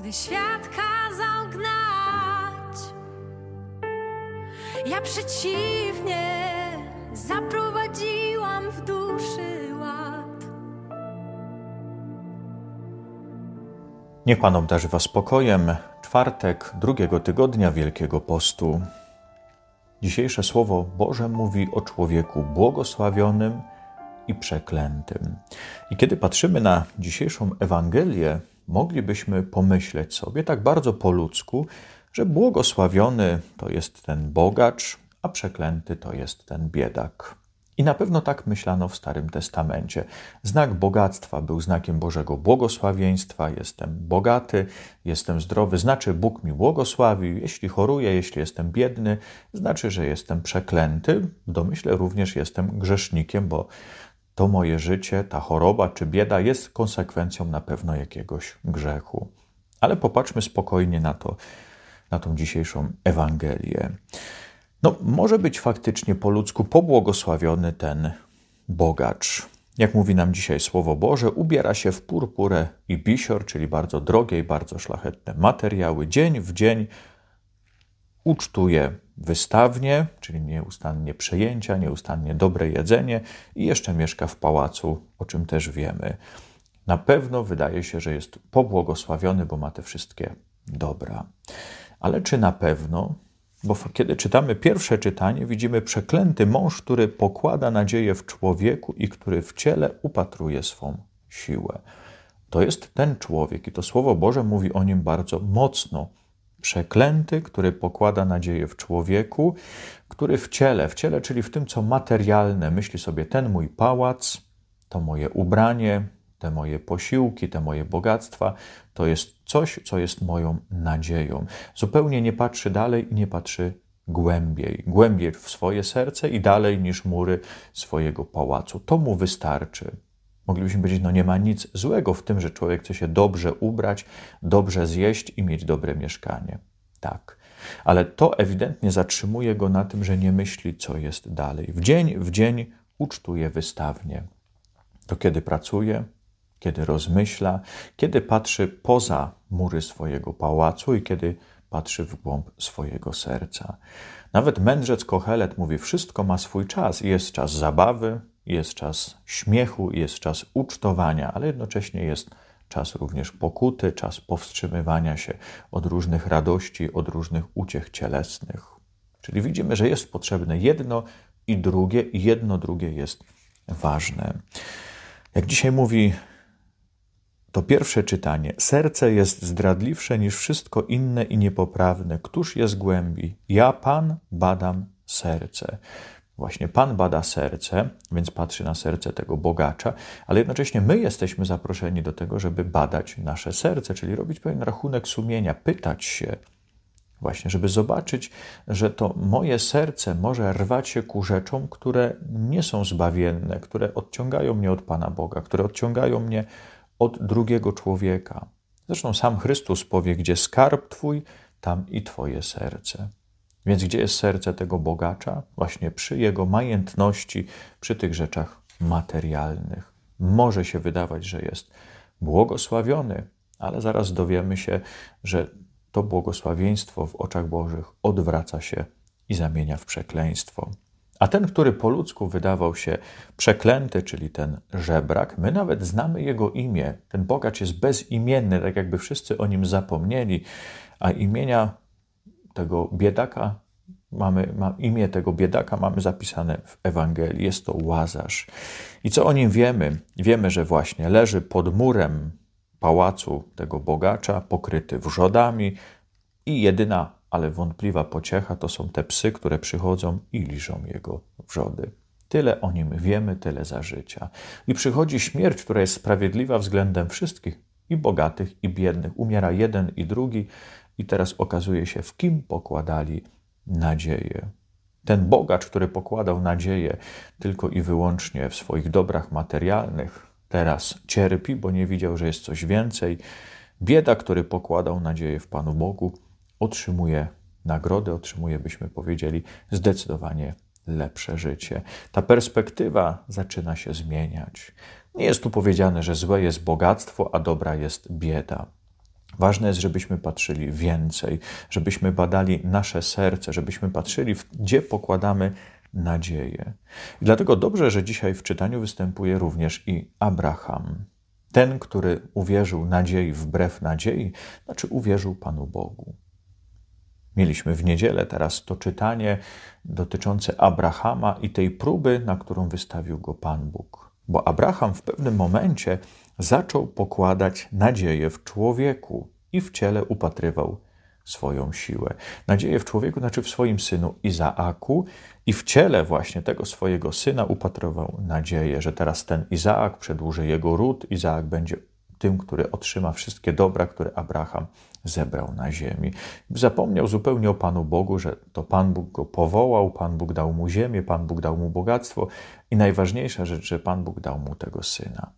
gdy świat kazał gnać. Ja przeciwnie zaprowadziłam w duszy ład. Niech Pan obdarzy Was spokojem. Czwartek drugiego tygodnia Wielkiego Postu. Dzisiejsze Słowo Boże mówi o człowieku błogosławionym i przeklętym. I kiedy patrzymy na dzisiejszą Ewangelię, moglibyśmy pomyśleć sobie tak bardzo po ludzku, że błogosławiony to jest ten bogacz, a przeklęty to jest ten biedak. I na pewno tak myślano w Starym Testamencie. Znak bogactwa był znakiem Bożego błogosławieństwa. Jestem bogaty, jestem zdrowy, znaczy Bóg mi błogosławił. Jeśli choruję, jeśli jestem biedny, znaczy, że jestem przeklęty. W domyśle również jestem grzesznikiem, bo to moje życie, ta choroba czy bieda jest konsekwencją na pewno jakiegoś grzechu. Ale popatrzmy spokojnie na to, na tą dzisiejszą Ewangelię. No, może być faktycznie po ludzku pobłogosławiony ten bogacz. Jak mówi nam dzisiaj Słowo Boże, ubiera się w purpurę i bisior, czyli bardzo drogie i bardzo szlachetne materiały. Dzień w dzień ucztuje wystawnie, czyli nieustannie przejęcia, nieustannie dobre jedzenie i jeszcze mieszka w pałacu, o czym też wiemy. Na pewno wydaje się, że jest pobłogosławiony, bo ma te wszystkie dobra. Ale czy na pewno? Bo kiedy czytamy pierwsze czytanie, widzimy przeklęty mąż, który pokłada nadzieję w człowieku i który w ciele upatruje swą siłę. To jest ten człowiek i to Słowo Boże mówi o nim bardzo mocno przeklęty, który pokłada nadzieję w człowieku, który w ciele, w ciele, czyli w tym, co materialne, myśli sobie ten mój pałac, to moje ubranie, te moje posiłki, te moje bogactwa, to jest coś, co jest moją nadzieją. Zupełnie nie patrzy dalej i nie patrzy głębiej, głębiej w swoje serce i dalej niż mury swojego pałacu. To mu wystarczy. Moglibyśmy powiedzieć, no nie ma nic złego w tym, że człowiek chce się dobrze ubrać, dobrze zjeść i mieć dobre mieszkanie. Tak. Ale to ewidentnie zatrzymuje go na tym, że nie myśli, co jest dalej. W dzień w dzień ucztuje wystawnie. To kiedy pracuje, kiedy rozmyśla, kiedy patrzy poza mury swojego pałacu i kiedy patrzy w głąb swojego serca. Nawet mędrzec Kohelet mówi: Wszystko ma swój czas. Jest czas zabawy, jest czas śmiechu, jest czas ucztowania, ale jednocześnie jest czas również pokuty, czas powstrzymywania się od różnych radości, od różnych uciech cielesnych. Czyli widzimy, że jest potrzebne jedno i drugie, i jedno drugie jest ważne. Jak dzisiaj mówi to pierwsze czytanie. Serce jest zdradliwsze niż wszystko inne i niepoprawne. Któż jest głębi? Ja, Pan, badam serce. Właśnie Pan bada serce, więc patrzy na serce tego bogacza, ale jednocześnie my jesteśmy zaproszeni do tego, żeby badać nasze serce, czyli robić pewien rachunek sumienia, pytać się, właśnie, żeby zobaczyć, że to moje serce może rwać się ku rzeczom, które nie są zbawienne, które odciągają mnie od Pana Boga, które odciągają mnie od drugiego człowieka. Zresztą sam Chrystus powie, gdzie skarb Twój, tam i Twoje serce. Więc gdzie jest serce tego bogacza? Właśnie przy jego majętności, przy tych rzeczach materialnych. Może się wydawać, że jest błogosławiony, ale zaraz dowiemy się, że to błogosławieństwo w oczach Bożych odwraca się i zamienia w przekleństwo. A ten, który po ludzku wydawał się przeklęty, czyli ten żebrak, my nawet znamy jego imię. Ten bogacz jest bezimienny, tak jakby wszyscy o nim zapomnieli, a imienia tego biedaka mamy, ma, imię tego biedaka mamy zapisane w Ewangelii. Jest to Łazarz. I co o nim wiemy? Wiemy, że właśnie leży pod murem pałacu tego bogacza, pokryty wrzodami i jedyna, ale wątpliwa pociecha to są te psy, które przychodzą i liżą jego wrzody. Tyle o nim wiemy, tyle za życia. I przychodzi śmierć, która jest sprawiedliwa względem wszystkich, i bogatych, i biednych. Umiera jeden i drugi, i teraz okazuje się, w kim pokładali nadzieję. Ten bogacz, który pokładał nadzieję tylko i wyłącznie w swoich dobrach materialnych, teraz cierpi, bo nie widział, że jest coś więcej. Bieda, który pokładał nadzieję w Panu Bogu, otrzymuje nagrodę, otrzymuje, byśmy powiedzieli, zdecydowanie lepsze życie. Ta perspektywa zaczyna się zmieniać. Nie jest tu powiedziane, że złe jest bogactwo, a dobra jest bieda. Ważne jest, żebyśmy patrzyli więcej, żebyśmy badali nasze serce, żebyśmy patrzyli, gdzie pokładamy nadzieję. I dlatego dobrze, że dzisiaj w czytaniu występuje również i Abraham. Ten, który uwierzył nadziei wbrew nadziei, znaczy uwierzył Panu Bogu. Mieliśmy w niedzielę teraz to czytanie dotyczące Abrahama i tej próby, na którą wystawił go Pan Bóg. Bo Abraham w pewnym momencie zaczął pokładać nadzieję w człowieku i w ciele upatrywał swoją siłę. Nadzieję w człowieku, znaczy w swoim synu Izaaku, i w ciele właśnie tego swojego syna upatrywał nadzieję, że teraz ten Izaak przedłuży jego ród, Izaak będzie tym, który otrzyma wszystkie dobra, które Abraham zebrał na ziemi. Zapomniał zupełnie o Panu Bogu, że to Pan Bóg go powołał, Pan Bóg dał mu ziemię, Pan Bóg dał mu bogactwo i najważniejsza rzecz, że Pan Bóg dał mu tego syna.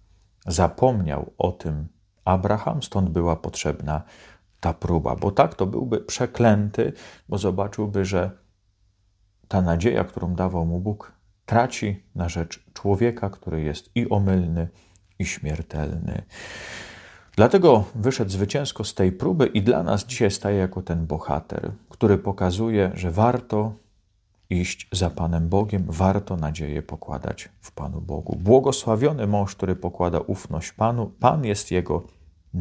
Zapomniał o tym Abraham, stąd była potrzebna ta próba, bo tak to byłby przeklęty, bo zobaczyłby, że ta nadzieja, którą dawał mu Bóg, traci na rzecz człowieka, który jest i omylny, i śmiertelny. Dlatego wyszedł zwycięsko z tej próby i dla nas dzisiaj staje jako ten bohater, który pokazuje, że warto iść za Panem Bogiem, warto nadzieję pokładać w Panu Bogu. Błogosławiony mąż, który pokłada ufność Panu, Pan jest jego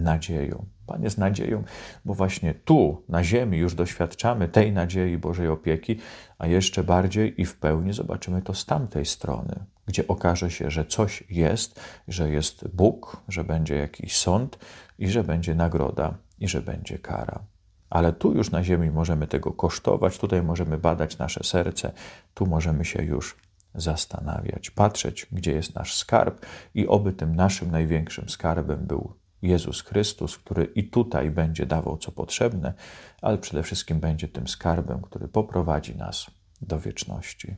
nadzieją. Pan jest nadzieją, bo właśnie tu, na ziemi, już doświadczamy tej nadziei Bożej opieki, a jeszcze bardziej i w pełni zobaczymy to z tamtej strony, gdzie okaże się, że coś jest, że jest Bóg, że będzie jakiś sąd i że będzie nagroda i że będzie kara. Ale tu już na ziemi możemy tego kosztować, tutaj możemy badać nasze serce, tu możemy się już zastanawiać, patrzeć, gdzie jest nasz skarb i oby tym naszym największym skarbem był Jezus Chrystus, który i tutaj będzie dawał co potrzebne, ale przede wszystkim będzie tym skarbem, który poprowadzi nas do wieczności.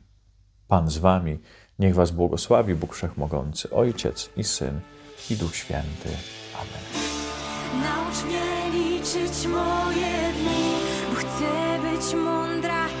Pan z Wami, niech Was błogosławi Bóg Wszechmogący, Ojciec i Syn i Duch Święty. Amen. Naucz mnie liczyć moje dni, bo chcę być mądra.